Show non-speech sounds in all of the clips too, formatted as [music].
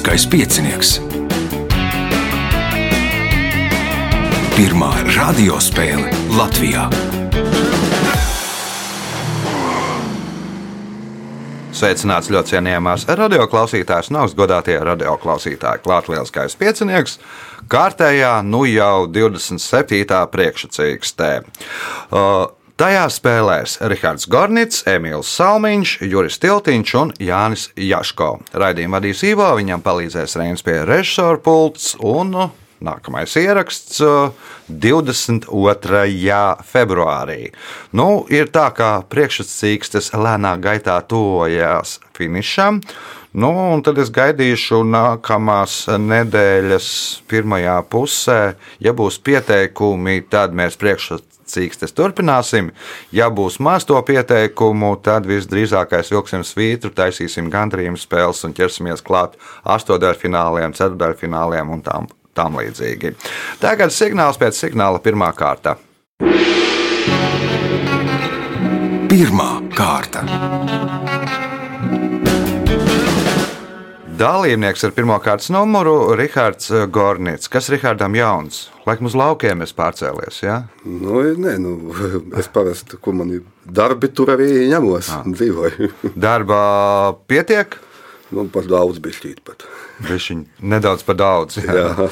Lieliskais piecinieks. Pirmā radiospēle Latvijā. Sveicināts ļoti cienījamās radioklausītājas un augstgadātie radioklausītāji. Klāt lielskais piecinieks, kārtējā, nu jau 27. priekšsacīkstē. Uh, Tajā spēlēs Rahards Gornits, Emīls Salmiņš, Juris Tiltiņš un Jānis Jaško. Raidījumu vadīs Ivo, viņam palīdzēs Reinas pie režisora pults un nu, nākamais ieraksts 22. februārī. Nu, ir tā, ka priekšsacīkstes lēnā gaitā tuvojas finišam. Nu, tad es gaidīšu nākamās nedēļas pirmajā pusē. Ja būs pieteikumi, tad mēs priekšsacīkstes cīkstes turpināsim. Ja būs maz to pieteikumu, tad visdrīzākais vilksim svītru, taisīsim gandrījumu spēles un ķersimies klāt astotdaļfināliem, ceturdaļfināliem un tam, tam līdzīgi. Tagad signāls pēc signāla pirmā kārta. Pirmā kārta. Dalībnieks ar pirmā kārtas numuru - Rihards Gornits. Kas Rihardam jauns? Laikam uz laukiem es pārcēlies. Ja? Nu, nē, nu, [laughs] es parasti, ko man ir darbi, tur arī ņemos un dzīvoju. [laughs] Darba pietiek? Nu, par daudz bišķīt pat. Bišķiņ, nedaudz par daudz. Jā. Jā.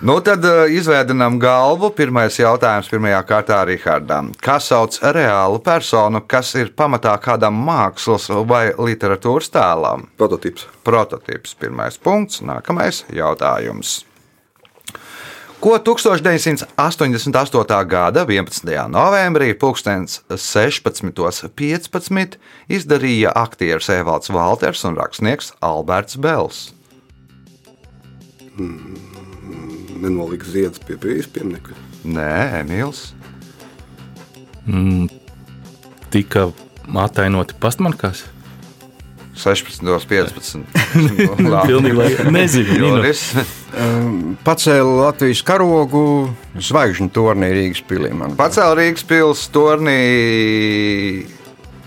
Nu, tad uh, izveidojam galvu. Pirmais jautājums pirmajā kārtā Rihardam. Kā sauc reālu personu, kas ir pamatā kādam mākslas vai literatūras tēlam? Prototyps. Prototyps. Pirmais punkts. Nākamais jautājums. Ko 1988. gada 11. novembrī, 16.15. izdarīja aktieris Evalds Walters un rakstnieks Alberts Bels? Nenoliks ziedus pie brīvības pieminiekta. Nē, Emīls. Mm, tika atainoti pastmarkās. 16.15. [laughs] Pilnīgi lai- nezinu. Pacēla Latvijas karogu zvaigžņu turnī Rīgas pilī. Pacēla Rīgas pilsētas turnī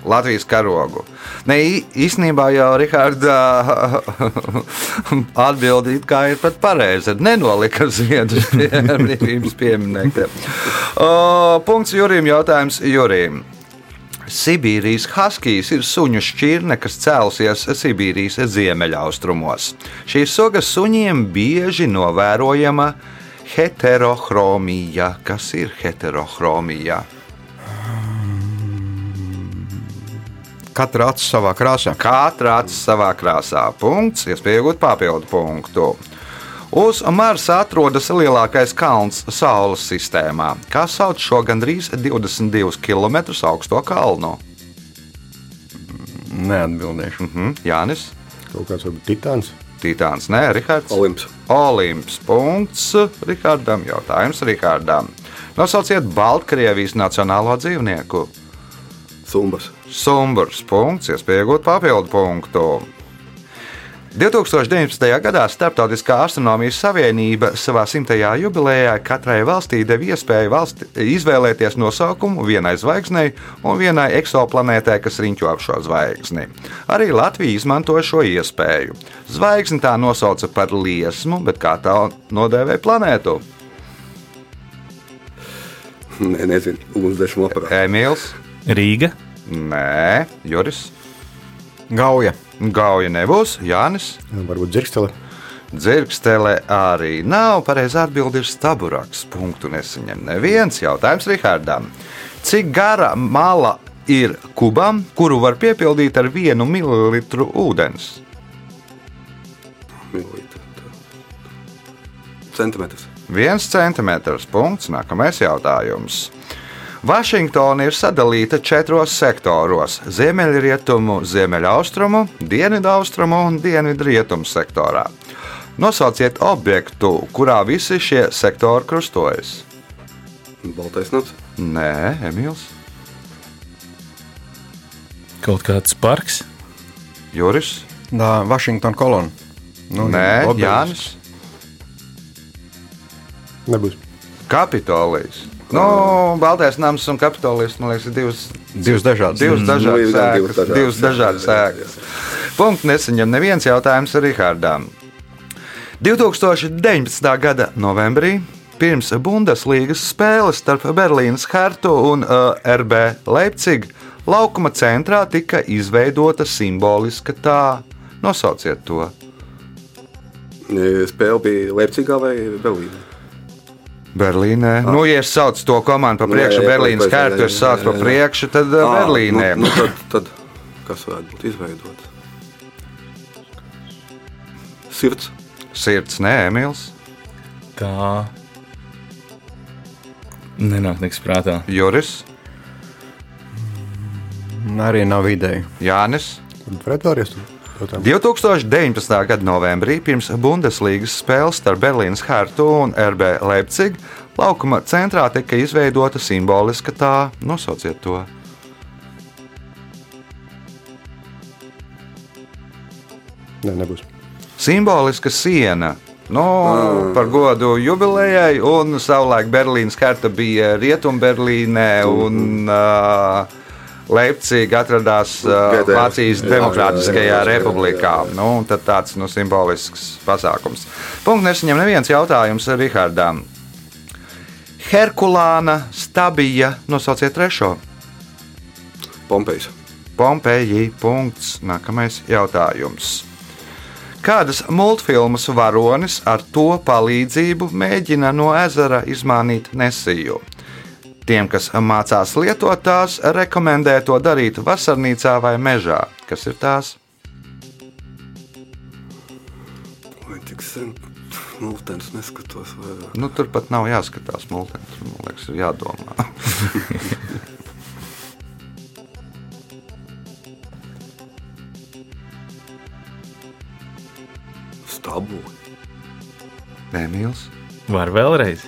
Latvijas karogu. Ne, īstenībā jau Rihardā [laughs] atbildi it kā ir pat pareizi. Nenolika ziedus [laughs] pie brīvības pieminekļiem. Punkts Jurim, jautājums Jurim. Sibīrijas haskijs ir suņu šķirne, kas cēlusies Sibīrijas ziemeļaustrumos. Šīs sugas suņiem bieži novērojama heterohromija. Kas ir heterohromija? Katra acis savā krāsā. Katra acis savā krāsā. Punkts, iespēja iegūt papildu punktu. Uz Marsa atrodas lielākais kalns Saules sistēmā. Kā sauc šo gandrīz 22 km augsto kalnu? Neatbildēšu. Mhm, Jānis, Kaut kāds varbūt titāns. Titāns, nē, Rihards. Olimps. Olimps. Punkts Rihardam. Jautājums Rihardam. Nosauciet Baltkrievijas nacionālo dzīvnieku. Sumbas. Sumburs. Punkts, iespēja iegūt papildu punktu. 2019. gadā Startautiskā astronomijas savienība savā simtajā jubilejā katrai valstī deva iespēju valsti izvēlēties nosaukumu vienai zvaigznei un vienai eksoplanētai, kas riņķo ap šo zvaigzni. Arī Latvija izmantoja šo iespēju. Zvaigzni tā nosauca par liesmu, bet kā tā nodēvēja planētu? Nē, nezinu, ugunsdzēsmu aparāts. Emīls, Rīga. Nē, Juris, Gauja. Gauja nebūs, Jānis. Varbūt dzirkstele. Dzirkstele arī nav. Pareizā atbilde ir staburaks. Punktu nesaņem neviens jautājums Rihardam. Cik gara mala ir kubam, kuru var piepildīt ar vienu mililitru ūdens? Centimetrs. Viens centimetrs. Punkts. Nākamais jautājums. Vašingtona ir sadalīta četros sektoros - ziemeļrietumu, ziemeļaustrumu, dienvidaustrumu un dienvidrietumu sektorā. Nosauciet objektu, kurā visi šie sektori krustojas. Baltais nams. Nē, Emīls, Kaut kāds parks. Juris, Tā Vašingtona kolona. Nu, Nē, obelis. Jānis, Nebūs. Kapitolijas. Nu, Baltais nams un Kapitolijas, man liekas, ir divas, Divas dažādas. divas dažādas ir gan divas sēklas. dažādas. Divas dažādas sēklas. Punkts nesaņem neviens jautājums Rihardam. 2019. gada novembrī pirms Bundeslīgas spēles starp Berlīnas Hertu un uh, RB Leipzig laukuma centrā tika izveidota simboliska tā. Nosauciet to. E, Spēle bija Leipzigā vai Berlīnē? Berlīnē. Ah. Nu, ja es saucu to komandu pa Nu, priekšu, Berlīnas kārtu, es saucu pa priekšu, tad uh, Ā, Berlīnē. Nu, nu, tad, tad kas varētu būt izveidots? Sirds. Sirds, nē, Emīls, Tā nenāk nekas prātā. Juris, Arī nav ideja. Jānis. Vēlreiz tur jautāt. 2019. gada novembrī pirms Bundeslīgas spēles starp Berlīnas Hertu un RB Leipzig laukuma centrā tika izveidota simboliska tā. Nosauciet to. Nē, nebūs. Simboliska siena. Nu, par godu jubilejai, un savulaik Berlīnas karta bija Rietumberlīnē, un uh, Leipziga atradās uh. Vācijas Jā, Demokrātiskajā jā, jā, republikā. Nu, tad tāds nu, simbolisks pasākums. Punkts nesaņem neviens jautājums Rihardām. Herkulāna, Stabija, nosauciet trešo. Pompejs. Pompeji. Punkts. Nākamais jautājums. Kādas multfilmas varonis ar to palīdzību mēģina no ezera izmānīt nesiju? Tiem, kas mācās lietot tās, rekomendē to darīt vasarnīcā vai mežā. Kas ir tās? Vai tik sen mūtens neskatos vairāk? Nu, tur pat nav jāskatās. Tur, man liekas, ir jādomā. Stabuli. Emīls. Var vēlreiz.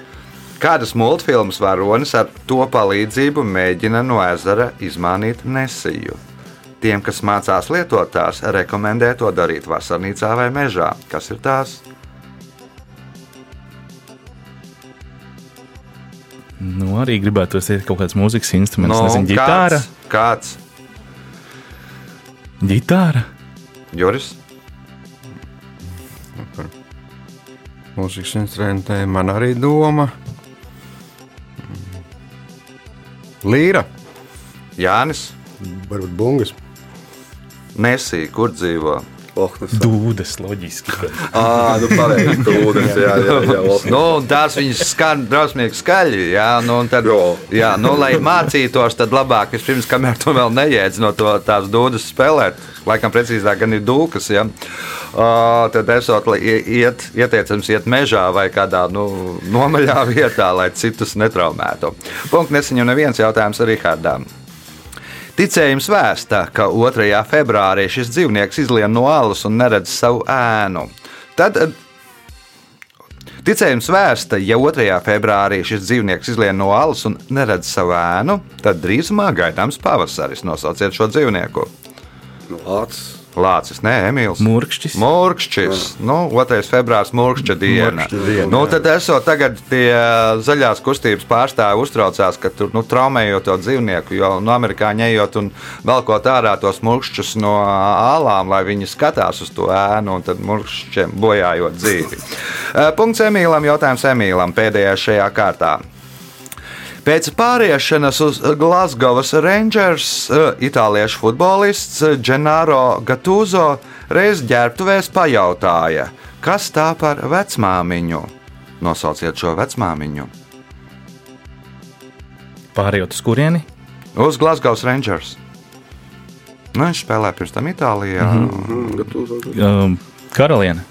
Kādas multfilmas varonis ar to palīdzību mēģina no ezera izmānīt nesiju? Tiem, kas mācās lietot tās, rekomendē to darīt vasarnīcā vai mežā. Kas ir tās? Nu, arī gribētu iet kaut kāds mūzikas instruments. Nu, Nezinu, ģitāra. Kāds? kāds? Ģitāra. Juris? Mūzikas instrumentē man arī doma. Līra. Jānis? Varbūt bungas. Nesī, kur dzīvo? Oh, nu, Dūdas, loģiski. [laughs] Ā, nu pareizi. Tūdes, jā, jā, jā. oh. Nu, un tās viņas skan drausmīgi skaļi. Jā, nu, un tad, Jā. jā, nu, lai mācītos, tad labāk vispirms, kamēr to vēl neiedz no to, tās dūdas spēlēt. Laikam precīzāk, gan ir dūkas. Ja? Uh, tad esot iet, ieteicams iet mežā vai kādā nu, nomaļā [laughs] vietā, lai citus netraumētu. Punkts nesaņem neviens jautājums Rihardām. Ticējums vēsta, ka 2. februārī šis dzīvnieks izlien no alus un neredz savu ēnu. Tad Ticējums vēsta, ja 2. februārī šis dzīvnieks izlien no alus un neredz savu ēnu, tad drīzumā gaidāms pavasaris. Nosauciet šo dzīvnieku. Nu, Lācis. Lācis, nē, Emīls. Murkšķis. Mūrkšķis. Nu, 2. februāris mūrkšķa diena. Diena, nu, tad esot tagad tie zaļās kustības pārstāvi uztraucās, ka tur nu, traumējot to dzīvnieku, jo no amerikāņi ejot un velkot ārā tos mūrkšķus no ālām, lai viņi skatās uz to ēnu un tad mūrkšķiem bojājot dzīvi. Eh, Punkts Emīlam, jautājums Emīlam pēdējā šajā kārtā. Pēc pāriešanas uz Glasgow Rangers eh, itāliešu futbolists Gennaro Gattuso reiz ģērbtuvēs pajautāja, kas tā par vecmāmiņu. Nosauciet šo vecmāmiņu. Pārējot uz kurieni? Uz Glasgow Rangers. Nu, viņš spēlēja pirms tam Itālijā. Mm -hmm. Mm, gatavs. Um, karaliene.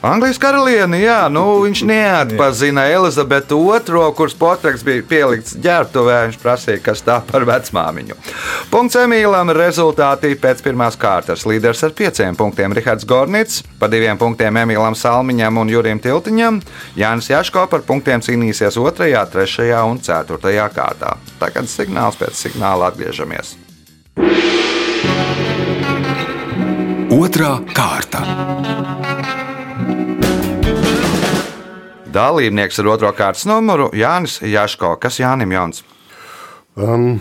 Anglijas karaliene, jā, nu, viņš neatpazina Elizabeti II, kuras portrets bija pielikts ģērbtuvē. Viņš prasīja, kas tā par vecmāmiņu. Punkts Emīlam, rezultāti pēc pirmās kārtas. Līderis ar pieciem punktiem Rihards Gornits, pa diviem punktiem Emīlam Salmiņam un Jurim Tiltiņam. Jānis Jaško par punktiem cīnīsies 2., 3. un 4. kārtā. Tagad signāls pēc signāla atgriežamies. Otra kārta. Dalībnieks ar otro kārtas numuru Jānis Jaško. Kas Jānim Jauns? Um,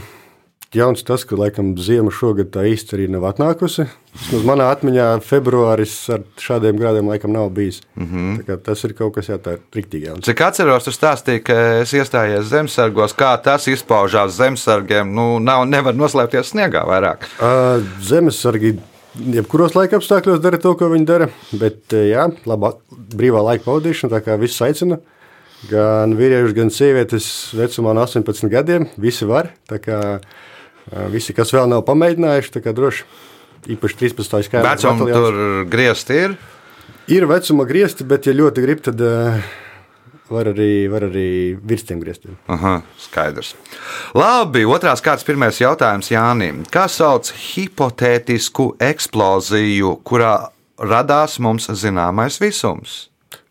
jauns tas, ka laikam ziema šogad tā īsti arī nav atnākusi. Vismaz manā atmiņā februāris ar šādiem grādiem laikam nav bijis. Mm -hmm. Tas ir kaut kas, jā, tā ir riktīgi jauns. Cik atceros, tu stāstīji, ka es iestājos zemesargos, kā tas izpaužās zemesargiem. Nu, nav, nevar noslēpties sniegā vairāk. Uh, Zemesargi jebkuros laika apstākļos dara to, ko viņi dara. Bet, eh, jā, labā brīvā laika pavadīšana, tā kā viss aicina. Gan vīrieši, gan sievietes vecumā no 18 gadiem. Visi var. Kā eh, visi, kas vēl nav pamēģinājuši, tā kā droši. Īpaši 13. skaitā. Vecuma tur griezti ir. Ir vecuma griezti, bet, ja ļoti grib, tad uh, var arī, var arī virs tiem grieztiem. Aha, skaidrs. Labi, otrās kārtas pirmais jautājums Jānim. Kā sauc hipotētisku eksploziju, kurā radās mums zināmais visums?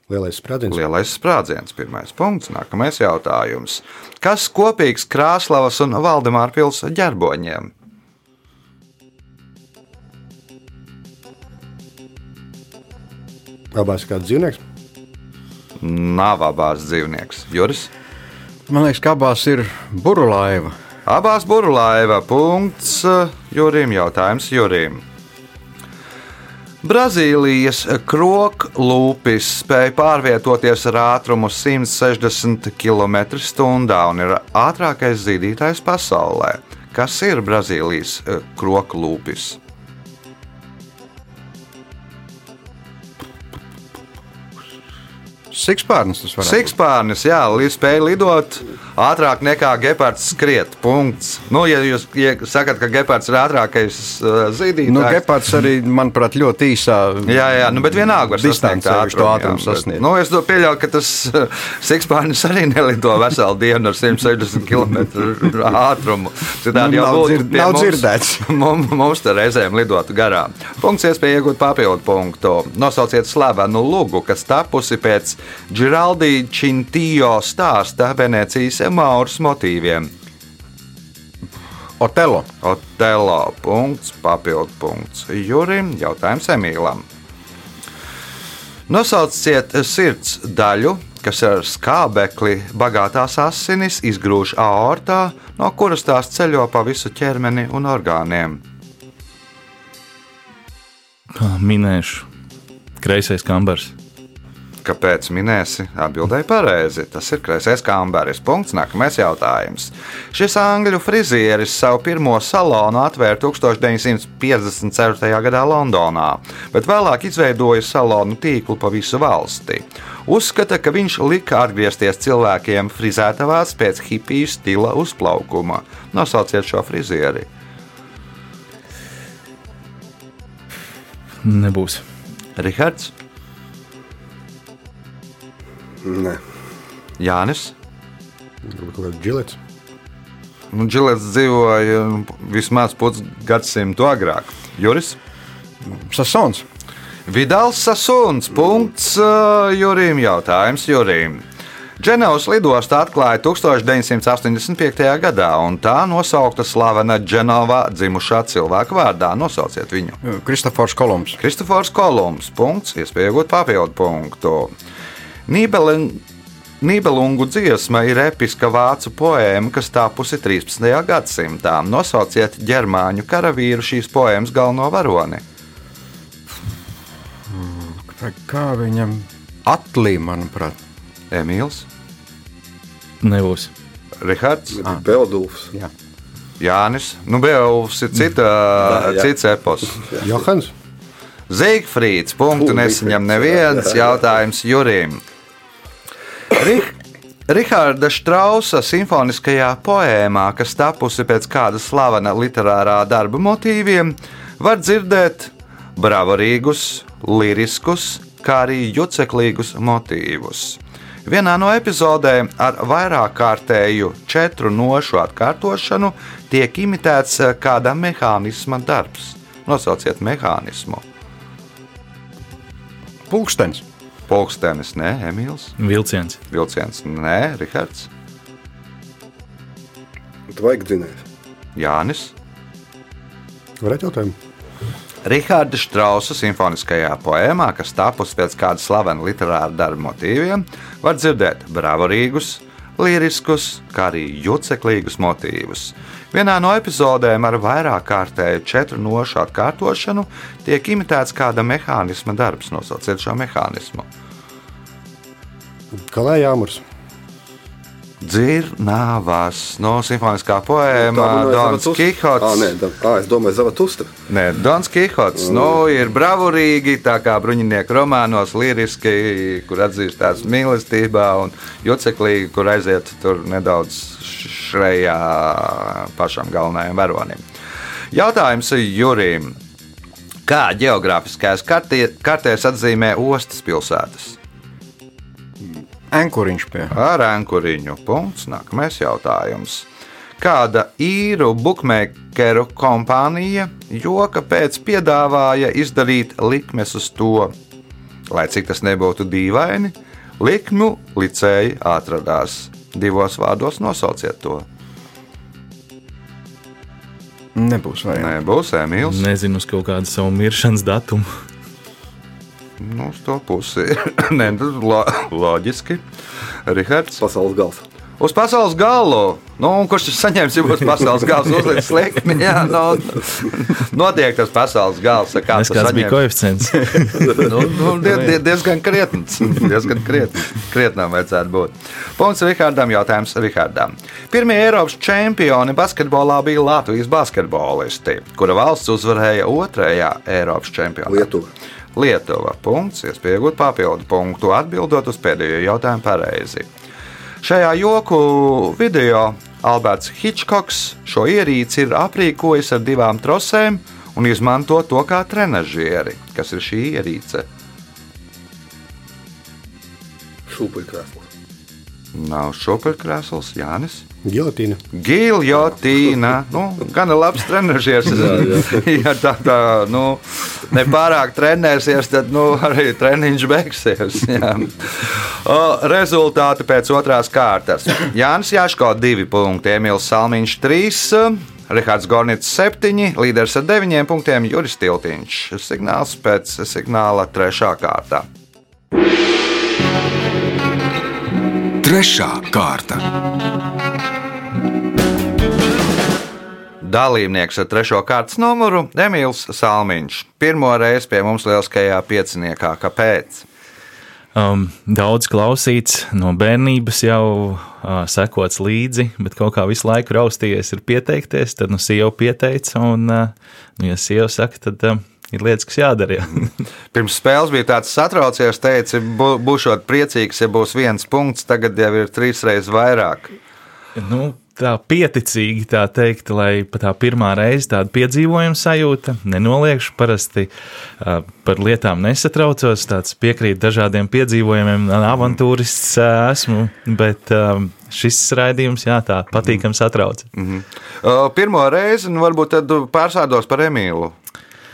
Lielais sprādziens. Lielais sprādziens, pirmais punkts, nākamais jautājums. Kas kopīgs Krāslavas un Valdemāra pils ģerboņiem? Abās kāds dzīvnieks. Nav abās dzīvnieks. Juris? Man liekas, ka abās ir burulaiva. Abās burlaiva punkts Jurim jautājums Jurim. Brazīlijas kroklūpis spēja pārvietoties ar ātrumu 160 km/h un ir ātrākais zīdītājs pasaulē. Kas ir Brazīlijas kroklūpis? Sikspārnis tas var. Sikspārnis, jā, spēja lidot ātrāk nekā gepards skriet. Punkts. Nu, ja jūs ja sakat, ka gepards ir ātrākais uh, zīdītājs, Nu, Gepards arī, manuprāt, ļoti īsā Jā, jā, nu, bet vienalga var sasniegt ātrumu, ātrumu bet, Nu, es to pieļauju, ka tas uh, sikspārnis arī nelido veselu dienu ar 160 km ātrumu. Citādi Nu, jau būtu dzird- nav mums- dzirdēts. [laughs] Mums, mums te reizēm lidotu garām. Punkts iespēja iegūt papildu punktu. Nosauciet slavenu lugu, kas tapusi pēc Giraldi Čintijo stāsta Venecijas Mauras motīviem. Otelo. Otelo punkts, papildu punkts Jurim, jautājums Emīlam. Nosauciet sirds daļu, kas ar skābekli bagātās asinis izgrūž aortā, no kuras tās ceļo pa visu ķermeni un orgāniem. Minēšu, kreisais kambars. Kāpēc minēsi? Atbildēji pareizi. Tas ir kreisais kambaris. Punkts. Nākamais jautājums. Šis angļu frizieris savu pirmo salonu atvēra 1954. gadā Londonā, bet vēlāk izveidoja salonu tīklu pa visu valsti. Uzskata, ka viņš lika atgriezties cilvēkiem frizētavās pēc hipiju stila uzplaukuma. Nosauciet šo frizieri. Nebūs. Rihards, Nē, Jānis. Džilets. Nu, Džilets dzīvoja vismaz pusgadsimtu agrāk. Juris. Sasons. Vidāls Sasuns. Punkts uh, Jurim. Jautājums Jurim. Dženevas lidostā atklāja 1985. gadā, un tā nosaukta slavena Dženovā dzimušā cilvēka vārdā. Nosauciet viņu. Kristofors Kolumbs. Kristofors Kolumbs. Punkts, iespēja iegūt papildu punktu. Nībelen- Nībelungu dziesma ir episka vācu poēma, kas tapusi 13. gadsimtā. Nosauciet ģermāņu karavīru šīs poēmas galveno varoni. Kā viņam atlīja, manuprāt. Emīls, Nebūs. Rihards, Beldūfs. Jā. Jānis. Nu, Beovs ir cita, Jā, jā. cits epos. Johans. Zīgfrīds. Punktu nesaņem Zigfrīds, neviens jautājums Jurim. Rih Riharda Strausa simfoniskajā poēmā, kas tapusi pēc kāda slavena literārā darba motīviem, var dzirdēt bravorīgus, liriskus, kā arī juceklīgus motīvus. Vienā no epizodēm ar vairāk kārtēju četru nošu atkārtošanu tiek imitēts eh, kāda mehānisma darbs. Nosauciet mehānismu. Pulkstenis. Pulkstenis, nē, Emīls, Vilciens. Vilciens, nē, Rihards, vajag dzinēt. Jānis. Varētu jautājumu. Rahāda Strausa simfoniskajā poēmā, kas tapusi pēc kāda slavena literāra darba motīviem, var dzirdēt bravorīgus, liriskus, kā arī juceklīgus motīvus. Vienā no epizodēm ar vairāk kārtēju četru nošu atkārtošanu tiek imitēts kāda mehānisma darbs. Nosauciet šo mehānismu. Kalē jāmurs. Dzirnavas no simfoniskā poēma runāja Dons Kihots. nē, da, ā, es domāju, Zaratustra. Nē, Dons Kihots nu, ir bravurīgi, tā kā bruņinieku romānos, liriski, kur atzīstās mīlestībā, un juceklīgi, kur aiziet tur nedaudz šajā pašam galvenajam varonim. Jautājums Jurim. Kā geogrāfiskajās kartē, kartēs atzīmē ostas pilsētas? Ankuriņš pie. Ar ankuriņu. Punkts. Nākamais jautājums. Kāda īru bookmakeru kompānija joka pēc piedāvāja izdarīt likmes uz to? Lai cik tas nebūtu dīvaini, likmu licēji atradās. Divos vārdos nosauciet to. Nebūs variants. Nebūs Emīls. Nezinu uz kaut kādu savu miršanas datumu. Nu, uz to pusi. [coughs] Nē, tas ir lo loģiski. Rihards. Pasaules gals. Uz pasaules galu. Nu, kurš tas saņems, ja būs pasaules gals? Uzliek [laughs] slikti. Jā, nu, notiek tas pasaules gals. Kā Tas kāds bija saņem? koeficients. [laughs] nu, nu, die, die, diezgan krietns. Diezgan krietns. Krietnām vajadzētu būt. Punkts Rihardam. Jautājums Rihardam. Pirmie Eiropas čempioni basketbolā bija Latvijas basketbolisti, kura valsts uzvarēja otrajā Eiropas čempionātā. Lietuva. Lietuva. Punkts. Iespēja iegūt papildu punktu, atbildot uz pēdējo jautājumu pareizi. Šajā joku video Alberts Hitchcocks šo ierīci ir aprīkojis ar divām trosēm un izmanto to kā trenižieri. Kas ir šī ierīce? Šūpuļkrēsls. Nav šoperkrēsls, Jānis. Gilotīna. Giljotīna. Nu, gan labs trenižers. [laughs] ja tā, tā nu, nepārāk trenēsies, tad nu, arī treniņš beigsies. [laughs] jā. O, rezultāti pēc otrās kārtas. Jānis Jaško 2 punkti, Emīls Salmiņš 3. Rihards Gornits 7, līderis ar 9 punktiem, Juris Tiltiņš. Signāls pēc signāla 3. kārtā. Trešā kārta. Dalībnieks ar trešo kārtas numuru - Emīls Salmiņš. Pirmo reizi pie mums lieliskajā pieciniekā. Kāpēc? Um, daudz klausīts no bērnības jau uh, sekots līdzi, bet kaut kā visu laiku raustījies, ir pieteikties. Tad nu sieva pieteica, un, uh, nu, ja sieva saka, tad uh, ir lietas, kas jādara. Jā. [laughs] Pirms spēles bija tāds satraucies, teica, bū, būšot priecīgs, ja būs viens punkts, tagad jau ir trīs reizes vairāk. nu, tā pieticīgi tā teikt, lai tā pirmā reize tāda piedzīvojuma sajūta, nenoliekšu, parasti uh, par lietām nesatraucos, tāds piekrīt dažādiem piedzīvojumiem, avantūrists uh, esmu, bet um, šis raidījums, jā, tā patīkam satrauc. Mhm. Uh, Pirmo reizi, nu, varbūt tad pārsādos par Emīlu.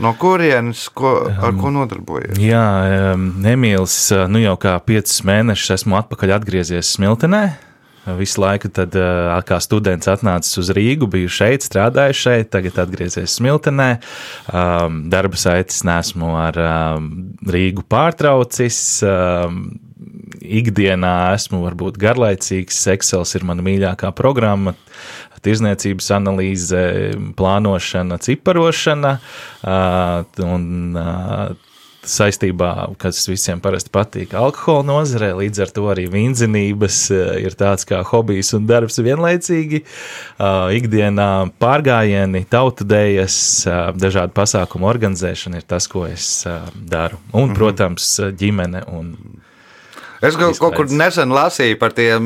No kurienes, ko, ar ko nodarbojies? Jā, um, Emīls, uh, nu jau kā piecus mēnešus esmu atpakaļ atgriezies Smiltenē. Visu laiku, tad, kā students, atnācis uz Rīgu, biju šeit, strādāju šeit, tagad atgriezies Smiltenē. Darba saites nesmu ar Rīgu pārtraucis. Ikdienā esmu varbūt garlaicīgs. Excel ir mana mīļākā programma. Tirzniecības analīze, plānošana, ciparošana. Un, saistībā, kas visiem parasti patīk, alkohola nozarē. Līdz ar to arī vīndzinības ir tāds kā hobijs un darbs vienlaicīgi. Uh, ikdienā pārgājieni, tautu dēļas, uh, dažādu pasākumu organizēšana ir tas, ko es daru. Un, protams, ģimene un Es kaut, kaut kur nesen lasīju par tiem,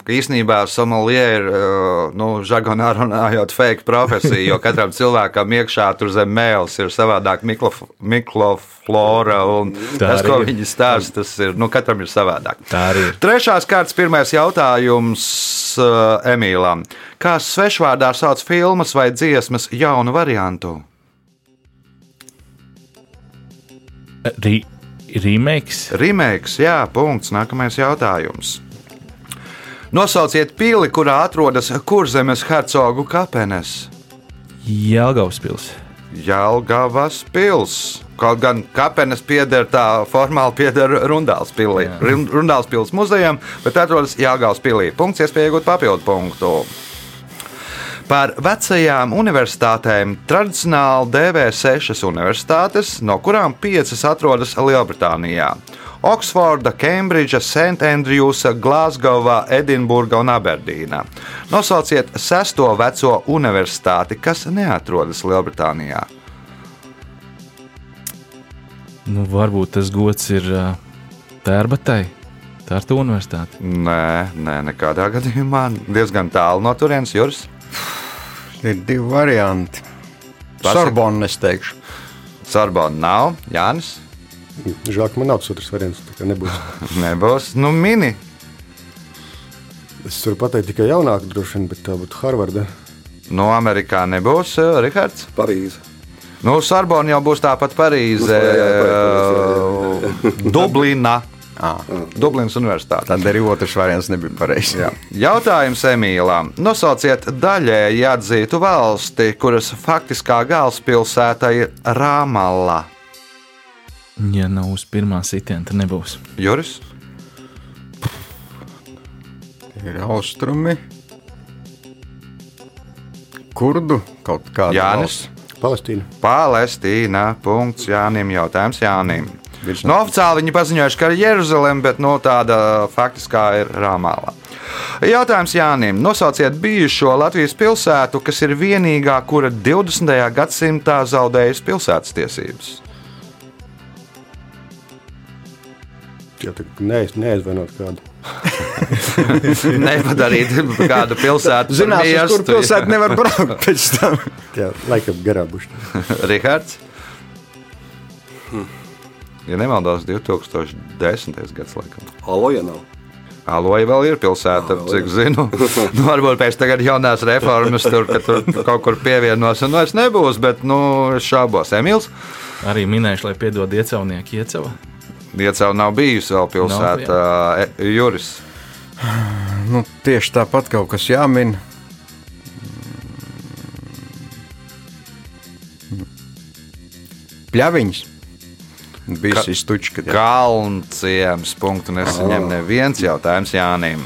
ka īstenībā sommelier ir, uh, nu, žargonā runājot, fake profesija, jo katram cilvēkam iekšā tur zem mēls ir savādāk miklof, mikroflora, un Tā tas, arī ko viņi stāsta, tas ir, nu, katram ir savādāk. Tā arī. Trešās kārtas pirmais jautājums uh, Emīlam. Kā svešvārdā sauc filmas vai dziesmas jaunu variantu? Rī, remakes. Remakes, jā, punkts. Nākamais jautājums. Nosauciet pili, kurā atrodas Kurzemes hercogu kapenes. Jelgavas pils. Jālgavas pils. Kaut gan kapenes pieder tā formāli pieder Rundāls pilī. Run- Rundāls pils muzejam, bet atrodas Jālgavas pilī. Punkts, iespēja iegūt papildu punktu. Par vecajām universitātēm tradicionāli dēvē sešas universitātes, no kurām piecas atrodas Lielbritānijā. Oksforda, Kembridža, Sentandrjusa, Glasgowā, Edinburga un Aberdīna. Nosauciet sesto veco universitāti, kas neatrodas Lielbritānijā. Nu, varbūt tas gods ir Tērbatai, Tārtu universitāte. Nē, nē, nekādā gadījumā. Diezgan tālu no turienes jūras. Ir divi varianti. Sorbonne, es teikšu. Sorbonne nav, Jānis. Žēl, ka man nav tas otrs variants. Nebūs. [laughs] Nebūs, nu, mini. Es varu pateikt tikai jaunāku, droši vien, bet tā būtu Harvarda. No Amerikā nebūs, eh, Rihards. Parīze. Nu, Sorbonne jau būs tāpat Parīze, Nu, À, Dublinas Universitāte. tad arī otrs variants nebija pareizs. Jā. Jautājums Emīlām. Nosauciet daļēji atzītu valsti, kuras faktiskā galvaspilsēta ir Rāmalla. Ja nav uz pirmā sitiena, tad nebūs. Juris? Ir austrumi. Kurdu kaut kāda Jānis. valsts. Palestīna. Palestīna. Punkts Jānim. Jautājums Jānim. Virs No oficiāli viņi paziņojuši, ka ir Jeruzalem, bet no tāda faktiskā ir Rāmālā. Jautājums Jānim. Nosauciet bijušo Latvijas pilsētu, kas ir vienīgā, kura 20. gadsimtā zaudējusi pilsētas tiesības. Tā neiz, neaizvainot kādu. [laughs] Nepadarīt kādu pilsētu. Zinās, uz kur miestu. pilsēta nevar braukt pēc tam. [laughs] Jā, laikam garā būs. Rihards. Ja nemaldos, 2010. gads laikam. Aloja nav. Aloja vēl ir pilsēta, Aloja. cik zinu. nu, varbūt pēc tam jaunās reformas tur, ka tur kaut kur pievienos, un vairs nebūs, bet nu, es šaubos. Emīls, Arī minējuši, lai piedod iecavnieki iecava. Iecau nav bijusi vēl pilsēta. E, Juris. [sighs] Nu, tieši tāpat kaut kas jāmin. Pļaviņš. Bija šis tučs, kad Kalnciems. Punktu nesaņem neviens jautājums Jānim.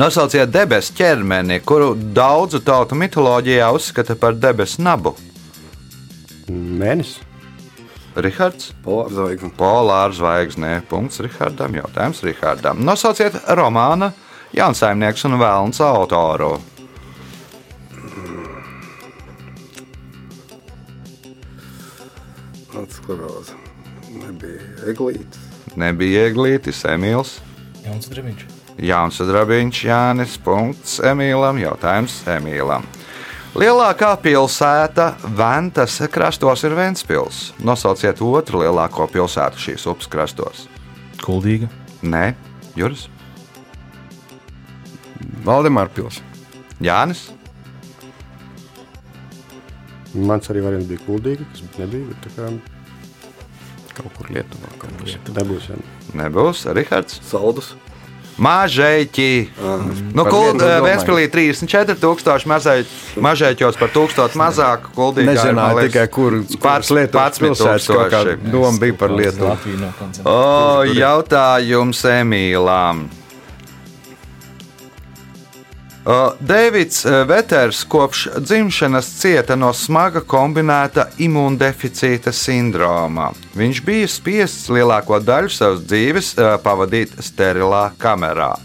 Nosauciet debesu ķermeni, kuru daudzu tautu mitoloģijā uzskata par debesu nabu. Mēnesis. Rihards. Polāra zvaigzne. Polāra zvaigznē. Punkts Rihardam. Jautājums Rihardam. Nosauciet romāna Jaunsaimnieks un Vēlns autoru. Atskaros. Eglītes. Nebija Eglītis, Emīls. Jauns Dreviņš. Jauns Drabiņš, Jānis. Punkts Emīlam. Jautājums Emīlam. Lielākā pilsēta Ventas krastos ir Ventspils. Nosauciet otru lielāko pilsētu šīs upes krastos. Kuldīga. Nē, Juris. Valdemāra pilsēta. Jānis. Mans arī variants bija kuldīga, kas nebija. Bet tā kā Kaut kur Lietuvā. Kaut kur. nebūs. Jā. Nebūs. Rihards. Saldus. Mažēķi. Nu, Lietuvu domāju. Vēstpilī 34,000 mazēķ, mažēķos par 1000 mazāk. Kuldīgā Nezināju liekas, tikai, kur Pats- Lietuvas pats pilsētas kaut kā doma bija par Lietuvu. O, jautājums Emīlām. O, Deivids eh, Veters kopš dzimšanas cieta no smaga kombinēta imūndeficīta sindroma. Viņš bija spiests lielāko daļu savas dzīves eh, pavadīt sterilā kamerā.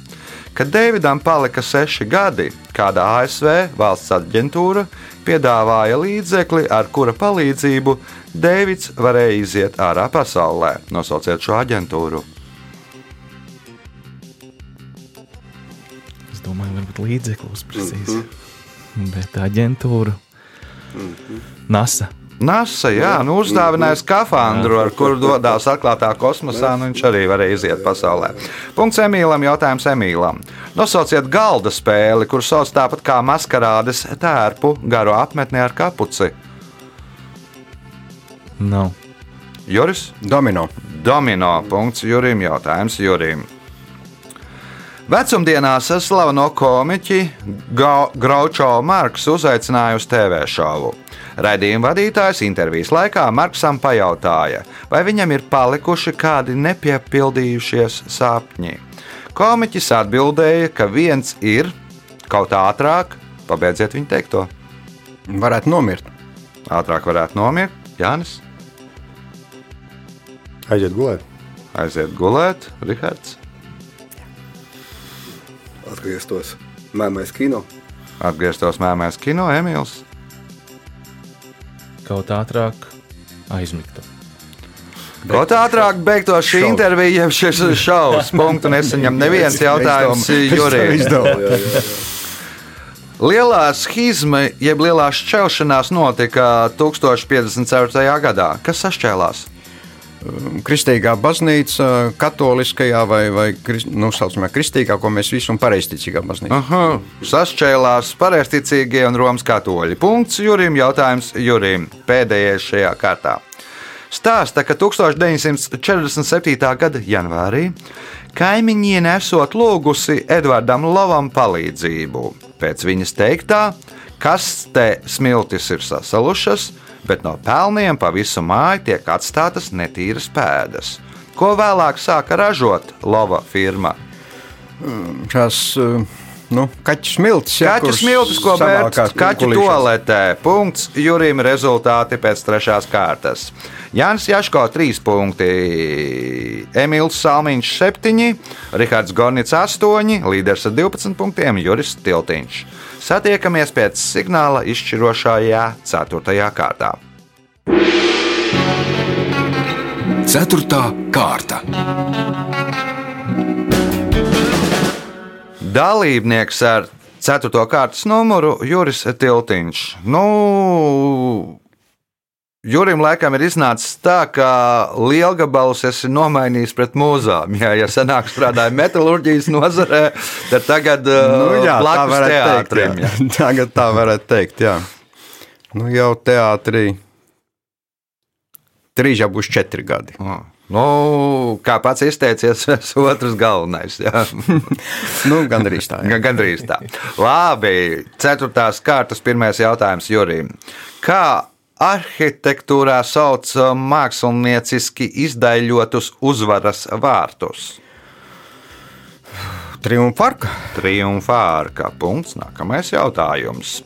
Kad Deividam palika seši gadi, kāda ASV valsts aģentūra piedāvāja līdzekli, ar kura palīdzību Deivids varēja iziet ārā pasaulē. Nosauciet šo aģentūru. Domāju, varbūt līdzeklis precīzi. Bet aģentūra. NASA. NASA, jā, nu uzdāvināja skafandru, ar kuru dodas atklātā kosmosā, un viņš arī varēja iziet pasaulē. Punkts Emīlam, jautājums Emīlam. Nosauciet galda spēli, kur sauc tāpat kā maskarādes tērpu garu apmetni ar kapuci. Nav. Juris? Domino. Domino. Punkts Jurim. Jautājums Jurim. Vecumdienās slaveno komiķi Groucho Marks uzaicināja uz TV šovu. Raidījuma vadītājs intervijas laikā Marksam pajautāja, vai viņam ir palikuši kādi nepiepildījušies sapņi. Komiķis atbildēja, ka viens ir kaut ātrāk, pabeidziet viņa teikto. Varētu nomirt. Ātrāk varētu nomirt, Jānis, Aiziet gulēt. aiziet gulēt, Rihards, Atgrieztos mēmais kino. atgrieztos mēmēs kino, Emīls. Kaut ātrāk aizmigtu. Kaut ātrāk beigtos šī Šovs. intervija, jeb šis šovs. Punktu nesaņem [laughs] neviens jautājums Jurijam. [laughs] Lielā schizma, jeb lielā šķelšanās notika 1054. gadā. Kas sašķēlās? Kristīgā baznīca, katoliskajā vai, vai nu, saucamā kristīgā, ko mēs visi un pareizticīgā baznīca. Aha, sašķēlās pareizticīgie un Romas katoļi. Punkts Jurim, jautājums Jurim. Pēdējais šajā kārtā. Stāsta, ka 1947. gada janvārī kaimiņiene esot lūgusi Edvardam Lovam palīdzību. Pēc viņas teiktā, kas te smiltis ir sasalušas, bet no pelniem pa visu māju tiek atstātas netīras pēdas. Ko vēlāk sāka ražot Lova firma? Šās uh, nu, kaķu smiltis, ja, Kaķu kuras smiltis, ko savākās vērt kaķu toaletē. Punkts Jurim rezultāti pēc trešās kārtas. Jānis Jaško 3 punkti, Emīls Salmiņš 7, Rihards Gornits 8, līderis ar 12 punktiem Juris Tiltiņš. Satiekamies pēc signāla izšķirošajā 4. kārtā. Ceturtā kārta. Dalībnieks ar 4. kārtas numuru Juris Tiltiņš. Nu, Jurim laikam ir iznācis tā, ka lielgabalus esi nomainījis pret mūzām. Jā, ja senāk strādāja metālurģijas nozarē, tad tagad Nu, jā, tā blakus varētu teikt. teātrim. Jā. [laughs] Tagad tā varētu teikt, jā. Nu, jau teātrī. Trīs jau būs četri gadi. Jā. Nu, kā pats izteicies, [laughs] es otrs galvenais. Jā. [laughs] Nu, Gan arī tā. jā. Gan- Gandrīz tā. Labi, ceturtās kārtas pirmais jautājums Jurim. Kā arhitektūrā sauc mākslinieciski izdaļotus uzvaras vārtus? Triumfarka. Triumfārka. Punkts. Nākamais jautājums.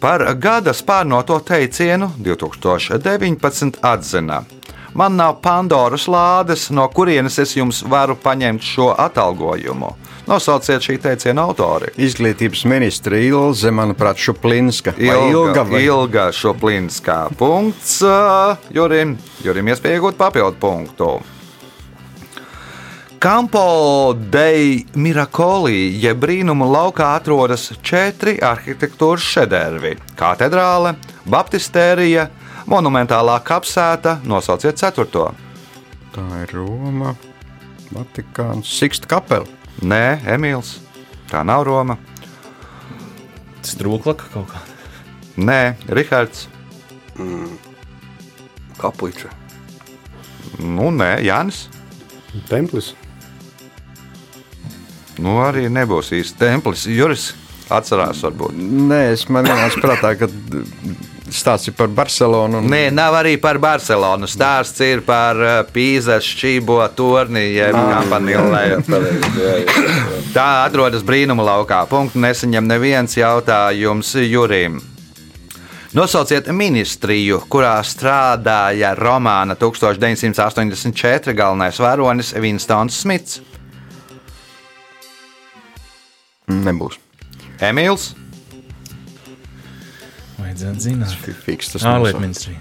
Par gada spārnoto teicienu 2019 atzina. Man nav Pandoras lādes, no kurienes es jums varu paņemt šo atalgojumu. Nosauciet šī teiciena autori. Izglītības ministra Ilze, manuprāt, Šuplinska. Ilga, Ilga, vai? ilga Šoplinskā. Punkts Jurim. Jurim iespēja iegūt papildu punktu. Campo dei Miracoli, jeb brīnumu laukā, atrodas četri arhitektūras šedevri - katedrāle, baptistērija, monumentālā kapsēta. Nosauciet ceturto. Tā ir Roma, Vatikāns, Siksta kapela. Nē, Emīls. Tā nav Roma. Strūklaka kaut kā. Nē, Rihards. Kapliča. Nu, nē, Jānis. Templis. Nu, arī nebūs īsti templis. Juris atcerās, varbūt. Nē, es man vienkārši prātā, ka stāsts ir par Barcelonu. Un... Nē, nav arī par Barcelonu. Stāsts ir par uh, Pīzes šķībo torni, jeb kampanilē. [coughs] Tā atrodas brīnuma laukā. Punktu nesaņem neviens jautājums Jurim. Nosauciet ministriju, kurā strādāja romāna 1984 galvenais varonis Vinstons Smits. Nebūs. Emīls, Vajadzētu zināt. Fiks, tas Ārlietu ministrija.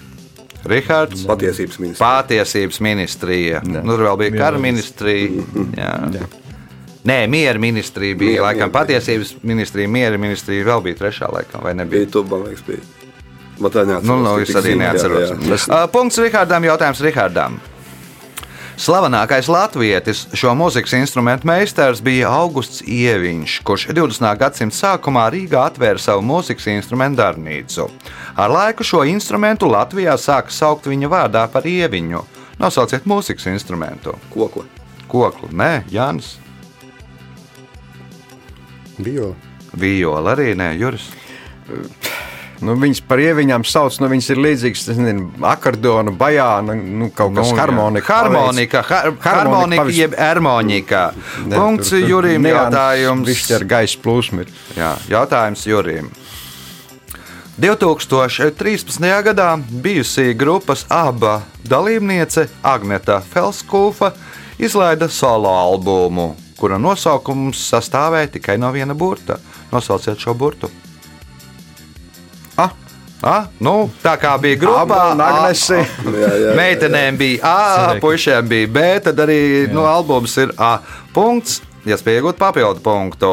Rihards. Patiesības ministrs. Patiesības ministrija. Nu, tur vēl bija kara ministrija. Jā. Jā. Nē, miera ministrija bija. Miera, Laikam miera. patiesības ministrija, miera ministrija vēl bija trešā, laikam, vai nebija? Bija tu, man liekas, bija. Man tā neatceros. Nu, nu, es arī zinu, jā, neatceros. jā. Uh, Punkts Rihardam, jautājums Rihardam. Slavenākais latvietis, šo mūzikas instrumentu meistars bija Augusts Ieviņš, kurš 20. gadsimta sākumā Rīgā atvēra savu mūzikas instrumentu darbnīcu. Ar laiku šo instrumentu Latvijā sāka saukt viņa vārdā par Ieviņu. Nosauciet mūzikas instrumentu. Kokla. Koklu, nē, Jānis. Bio. Viola arī nē, Juris. Nu, viņas par ieviņām sauc, nu, viņas ir līdzīgas nezinu, akordeonu, bajānu, nu, kaut kas Nu, harmonika. Harmonika, har, harmonika pavis- jeb ermonika. Punkts tur- tur Jurim jautājums. Viņš ar gaisa plūsmu ir. Jā, jautājums Jurim. 2013. gadā bijusī grupas aba dalībniece Agneta Felskūfa izlaida solo albumu, kura nosaukums sastāvēja tikai no viena burta. Nosauciet šo burtu. Ah, Ah, nu, tā kā bija grupā, un Agnese. Jā, jā, Meitenēm bija A, puišiem bija B, tad arī nu, albums ir A. Punkts, iespēja iegūt papildu punktu.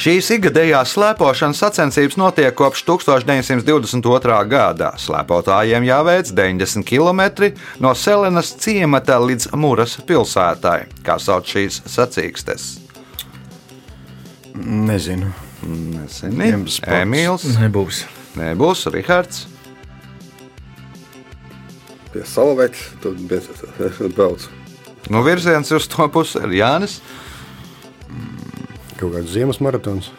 Šīs ikgadējās slēpošanas sacensības notiek kopš 1922. gada. Slēpotājiem jāveic 90 km no Selenas ciemata līdz Mūras pilsētai. Kā sauc šīs sacīkstes? Nezinu. Nezini. Emīls, Nebūs. nebūs Rihards. Pie salvetes, tad bez, brauc. Nu, virziens uz to pusi ir Jānis. Kaut kāds ziemas maratons.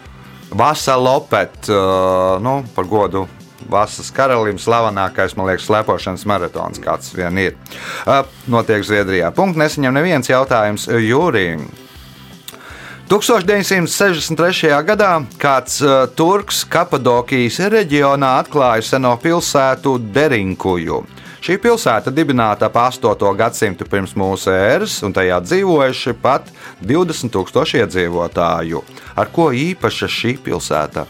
Vasa Lopet, uh, nu, par godu Vasas karalim slavenākais, man liekas, slēpošanas maratons, kāds vien ir. Uh, notiek Zviedrijā. Punkts nesaņem neviens jautājums Jūrijam. 1963. gadā kāds uh, turks Kapadokijas reģionā atklāja seno pilsētu Derinkuju. Šī pilsēta dibināta ap 8. gadsimtu pirms mūsu ēras, un tajā dzīvojuši pat 20,000 iedzīvotāju. Ar ko īpaša šī pilsēta?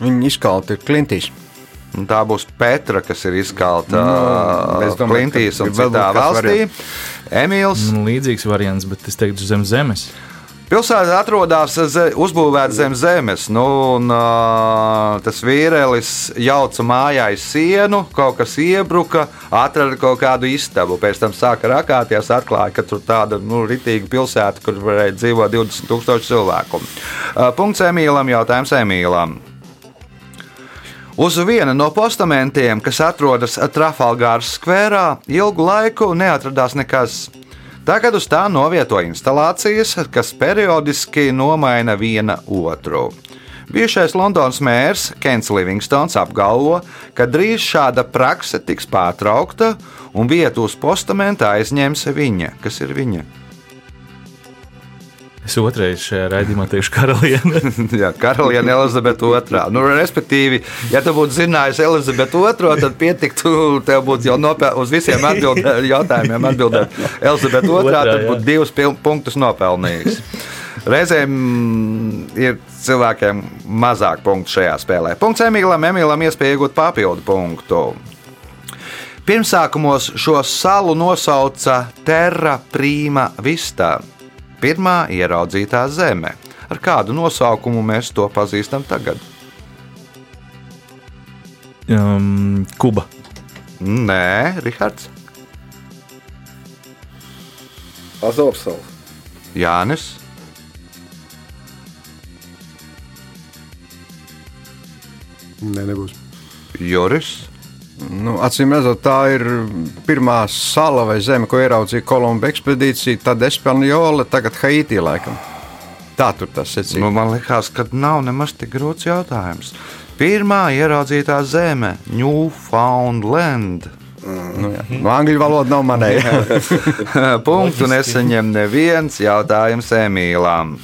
Viņa izkalta ir klintīs. Tā būs Petra, kas ir izkalta Nu, no, domāju, Klintīs un citā valstī. variants. Emīls. Līdzīgs variants, bet es teiktu zem zemes. Pilsēta atrodas uzbūvēta zem zemes. Nu, un, uh, tas vīrielis jauca mājā sienu, kaut kas iebruka, atrada kaut kādu istabu. Pēc tam sāka rakāties, atklāja, ka tur tāda nu, ritīga pilsēta, kur varēja dzīvot 20,000 cilvēku. Uh, punkts Emīlam, jautājums Emīlam. Uz viena no postamentiem, kas atrodas Trafalgāras skverā, ilgu laiku neatradās nekas. Tagad uz tā novieto instalācijas, kas periodiski nomaina viena otru. Bijušais Londonas mērs Kents Livingstons apgalvo, ka drīz šāda prakse tiks pārtraukta un vietu uz postamenta aizņems viņa. Kas ir viņa? Es otrreiz šajā raidījumā teikšu karaliene. [laughs] Jā, karaliene Elizabete II. Nu, respektīvi, ja tu būtu zinājis Elizabeti II, tad pietiktu, tev būtu jau nopel... uz visiem atbildē, [laughs] jautājumiem atbildēt. Elizabete II, tad būtu divus punktus nopelnījis. Reizēm ir cilvēkiem mazāk punktu šajā spēlē. Punkts Emīlam, Emīlam iespēja iegūt papildu punktu. Pirmsākumos šo salu nosauca Terra Prima Vista, pirmā ieraudzītā zeme. Ar kādu nosaukumu mēs to pazīstam tagad? Um, Kuba. Nē, Rihards, Azovsals. Jānis, Nē, nebūs. Juris. Nu, Acīm redzot, tā ir pirmā sala vai zeme, ko ieraudzīja Kolumba ekspedīcija. Tad Espanjola, tagad Haiti laikam. Tā tur tas secīja. Nu, man liekas, ka nav nemaz tik grūts jautājums. Pirmā ieraudzītā zeme - Newfoundland. Nu, jā. nu, angļu valoda nav manēja. [laughs] Punktu nesaņem neviens jautājums Emīlām.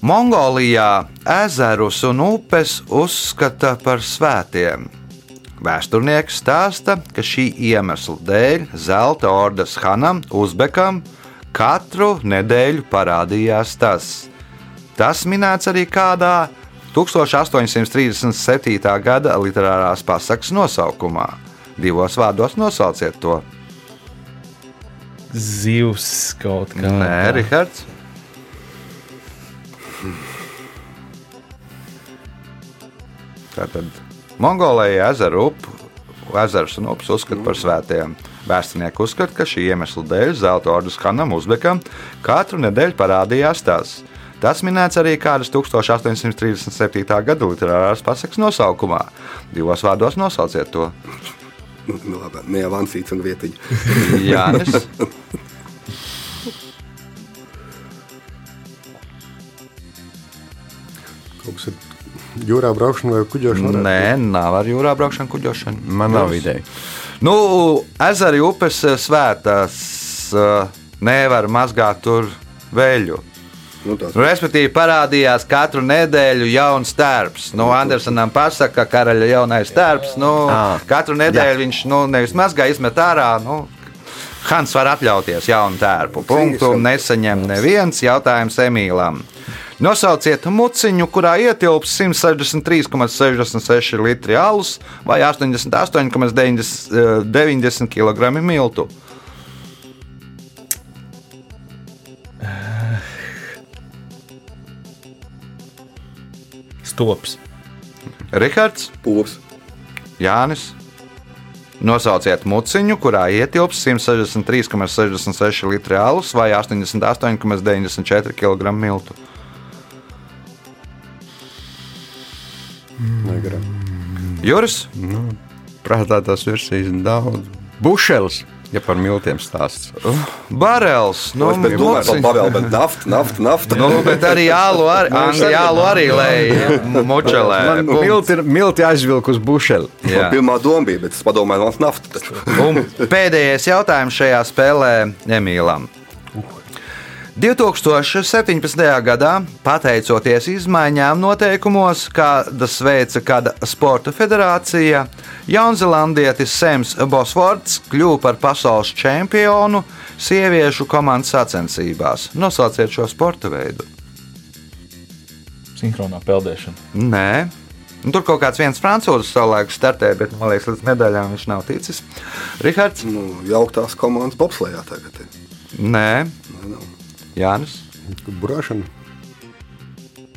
Mongolijā ezerus un upes uzskata par svētiem. Vēsturnieks stāsta, ka šī iemesla dēļ Zelta ordas Hanam Uzbekam katru nedēļu parādījās tas. Tas minēts arī kādā 1837. gada literārās pasakas nosaukumā. Divos vārdos nosauciet to. Zivs kaut kā. Nē, Rihards. [laughs] Tātad Mongolijā ezeru upu, ezers un upes uzskata par svētiem. Vēsturnieki uzskata, ka šī iemesla dēļ Zelta ordas Hanam Uzbekam katru nedēļu parādījās tas. Tas minēts arī kādas 1837. gada literārās pasakas nosaukumā. Divos vārdos nosauciet to. Nu, labi, neavansīts un vietiņa. Jānis. [laughs] jūrā braukšana vai kuģošana. varētu Nē, nav ar jūrā braukšanu, kuģošanu. Man nav ideja. Nu, ezeri upes eh, svētās eh, nevar mazgāt tur veļu. Nu, respektīvi, parādījās katru nedēļu jauns tērps. Nu, Andersonam pasaka, ka karaļa jaunais tērps. Nu, Ā, katru nedēļu viņš nu, nevis mazgā, izmet ārā. Nu, Hans var atļauties jaunu tērpu. Punktu nesaņem neviens jautājums Emīlam. Nosauciet muciņu, kurā ietilps 163,66 litri alus vai 88,90 kg miltu. Stops. Rihards, pūlis. Jānis. Nosauciet muciņu, kurā ietilps 163,66 litri alus vai 88,94 kg miltu. Juris, Prātā tās versijas daudz. Bušels, ja par miltiem stāsts. Barels, nu, Nu, domāju, ka muciņu. Pavēl, bet nafta, nafta, nafta. Nu, bet arī jālu arī, Angļu jālu arī lēja mučelē. Man milti, milti aizvilk uz bušeli. Jā. Pirmā doma bija, bet es padomāju, nafta. Un pēdējais jautājums šajā spēlē Emīlam. 2017. gadā, pateicoties izmaiņām noteikumos, kādas veica kāda sporta federācija, Jaunzēlandietis Sems Bosfords kļuva par pasaules čempionu sieviešu komandas sacensībās. Nosauciet šo sporta veidu. Sinhronā peldēšana. Nē. Nu, tur kaut kāds viens francūzis savulaik startēja, bet man liekas, līdz medaļām viņš nav ticis. Rihards? Nu, jauktās komandas bobslējā tagad. ir. Nē, nav. Jānis. Burāšana.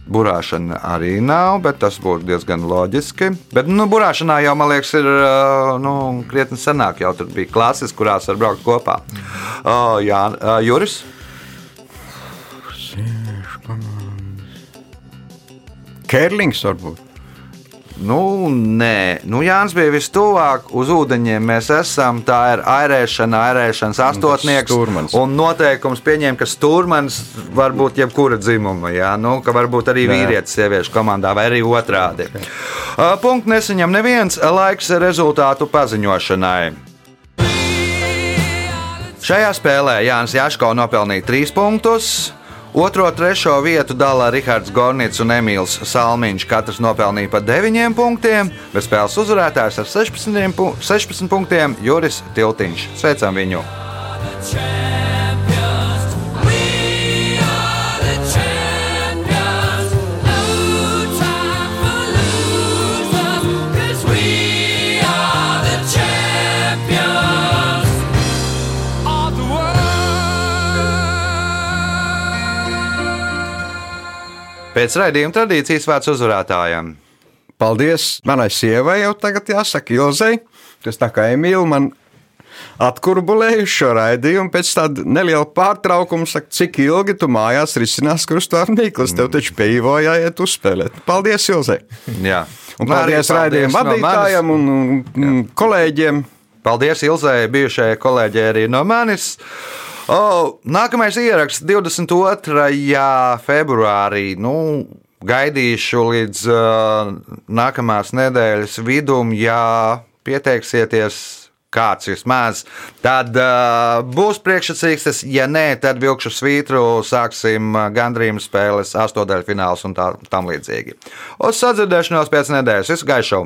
Burāšana arī nav, bet tas būtu diezgan loģiski. Bet, nu, burāšanā jau, man liekas, ir nu, krietni senāk. Jau tur bija klases, kurās var braukt kopā. Uh, jā, uh, Juris. Kērlings varbūt. Nu, nē, nu, Jānis bija vistuvāk uz ūdeņiem. Mēs esam, tā ir airēšana, airēšanas astotnieks. stūrmanis. Un noteikums pieņem, ka stūrmanis var būt jebkura dzimuma. Jā, nu, ka varbūt arī vīrietis sieviešu komandā vai arī otrādi. Uh, Punkts nesaņem neviens laiks rezultātu paziņošanai. Šajā spēlē Jānis Jaško nopelnīja 3 punktus. Otro, trešo vietu dala Rahards Gornits un Emīls Salmiņš. Katrs nopelnīja pa 9 punktiem, bet spēles uzvarētājs ar 16, pu 16 punktiem Juris Tiltiņš. Sveicam viņu! champions. Pēc raidījuma tradīcijas vārds uzvarētājiem. Paldies manai sievai, jau tagad jāsaka, Ilzai, kas tā kā Emīļa man atkurbulējuši šo raidījumu. Pēc tāda neliela pārtraukuma, saka, cik ilgi tu mājās risinās krustāvā Nīklas. Tev taču pieeja jāiet uzspēlēt. Paldies, Ilzai! Jā. Un paldies Arī raidījuma no manis. vadītājiem un, un, un kolēģiem. Paldies Ilzai, bijušajai kolēģei arī no manis. O, nākamais ieraksts 22. februārī. Nu, gaidīšu līdz uh, nākamās nedēļas vidum, ja pieteiksieties. Kāds vismaz. Tad uh, būs priekšsacīkstes, ja nē, tad vilkšu svītru, sāksim uh, gandrīz spēles, astotdaļfināls un tā tam līdzīgi. Uz sadzirdēšanos pēc nedēļas. Visu gaišu!